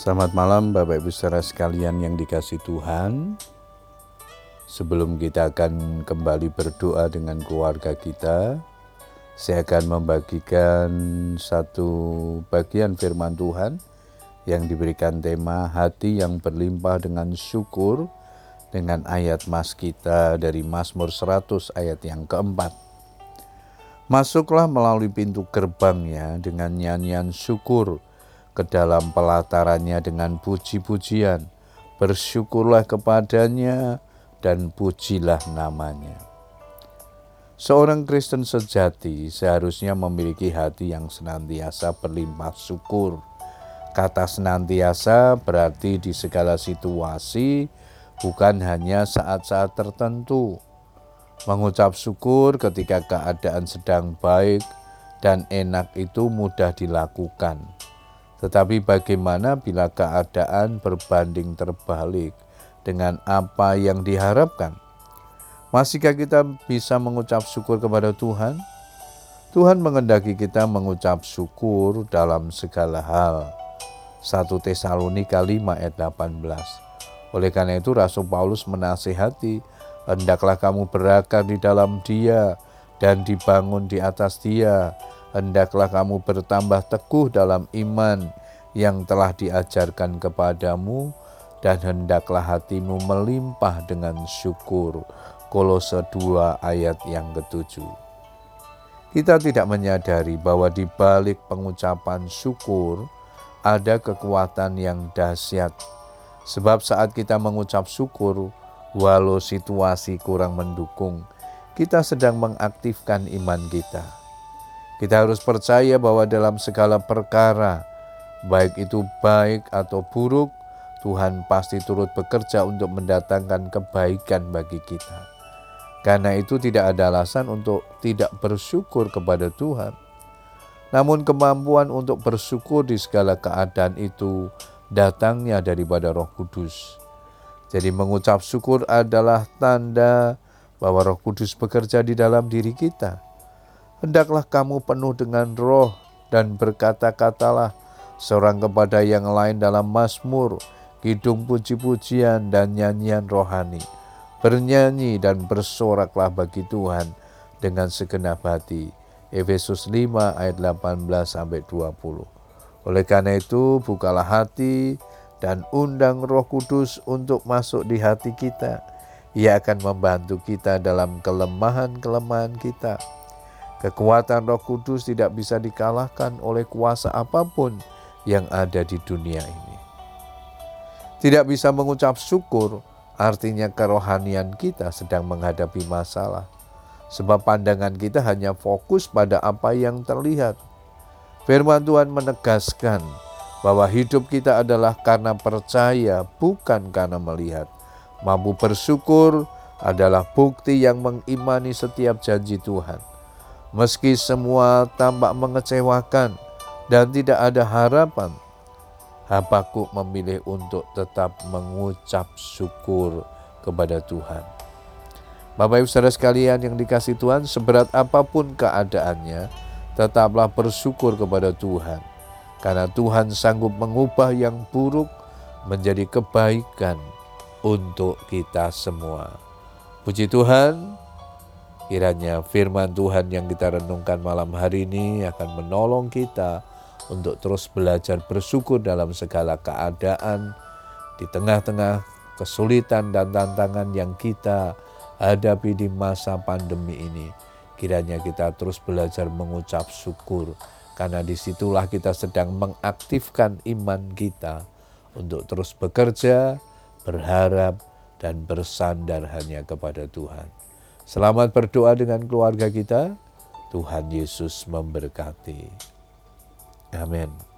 Selamat malam Bapak Ibu saudara sekalian yang dikasih Tuhan. Sebelum kita akan kembali berdoa dengan keluarga kita, saya akan membagikan satu bagian firman Tuhan yang diberikan tema hati yang berlimpah dengan syukur dengan ayat mas kita dari Mazmur 100 ayat yang keempat. Masuklah melalui pintu gerbangnya dengan nyanyian syukur, ke dalam pelatarannya dengan puji-pujian. Bersyukurlah kepadanya dan pujilah namanya. Seorang Kristen sejati seharusnya memiliki hati yang senantiasa berlimpah syukur. Kata senantiasa berarti di segala situasi, bukan hanya saat-saat tertentu. Mengucap syukur ketika keadaan sedang baik dan enak itu mudah dilakukan tetapi bagaimana bila keadaan berbanding terbalik dengan apa yang diharapkan? Masihkah kita bisa mengucap syukur kepada Tuhan? Tuhan mengendaki kita mengucap syukur dalam segala hal. 1 Tesalonika 5 ayat 18. Oleh karena itu Rasul Paulus menasihati, hendaklah kamu berakar di dalam dia dan dibangun di atas dia, hendaklah kamu bertambah teguh dalam iman yang telah diajarkan kepadamu dan hendaklah hatimu melimpah dengan syukur. Kolose 2 ayat yang ketujuh. Kita tidak menyadari bahwa di balik pengucapan syukur ada kekuatan yang dahsyat. Sebab saat kita mengucap syukur, walau situasi kurang mendukung, kita sedang mengaktifkan iman kita kita harus percaya bahwa dalam segala perkara, baik itu baik atau buruk, Tuhan pasti turut bekerja untuk mendatangkan kebaikan bagi kita. Karena itu tidak ada alasan untuk tidak bersyukur kepada Tuhan. Namun kemampuan untuk bersyukur di segala keadaan itu datangnya daripada Roh Kudus. Jadi mengucap syukur adalah tanda bahwa Roh Kudus bekerja di dalam diri kita Hendaklah kamu penuh dengan roh dan berkata-katalah seorang kepada yang lain dalam Mazmur, kidung puji-pujian dan nyanyian rohani. Bernyanyi dan bersoraklah bagi Tuhan dengan segenap hati. Efesus 5 ayat 18 sampai 20. Oleh karena itu, bukalah hati dan undang Roh Kudus untuk masuk di hati kita. Ia akan membantu kita dalam kelemahan-kelemahan kita Kekuatan Roh Kudus tidak bisa dikalahkan oleh kuasa apa pun yang ada di dunia ini. Tidak bisa mengucap syukur, artinya kerohanian kita sedang menghadapi masalah, sebab pandangan kita hanya fokus pada apa yang terlihat. Firman Tuhan menegaskan bahwa hidup kita adalah karena percaya, bukan karena melihat. Mampu bersyukur adalah bukti yang mengimani setiap janji Tuhan. Meski semua tampak mengecewakan dan tidak ada harapan, Habakuk memilih untuk tetap mengucap syukur kepada Tuhan. Bapak Ibu Saudara sekalian yang dikasih Tuhan, seberat apa pun keadaannya, tetaplah bersyukur kepada Tuhan. Karena Tuhan sanggup mengubah yang buruk menjadi kebaikan untuk kita semua. Puji Tuhan, Kiranya firman Tuhan yang kita renungkan malam hari ini akan menolong kita untuk terus belajar bersyukur dalam segala keadaan di tengah-tengah kesulitan dan tantangan yang kita hadapi di masa pandemi ini. Kiranya kita terus belajar mengucap syukur karena di situlah kita sedang mengaktifkan iman kita untuk terus bekerja, berharap, dan bersandar hanya kepada Tuhan. Selamat berdoa dengan keluarga kita. Tuhan Yesus memberkati. Amin.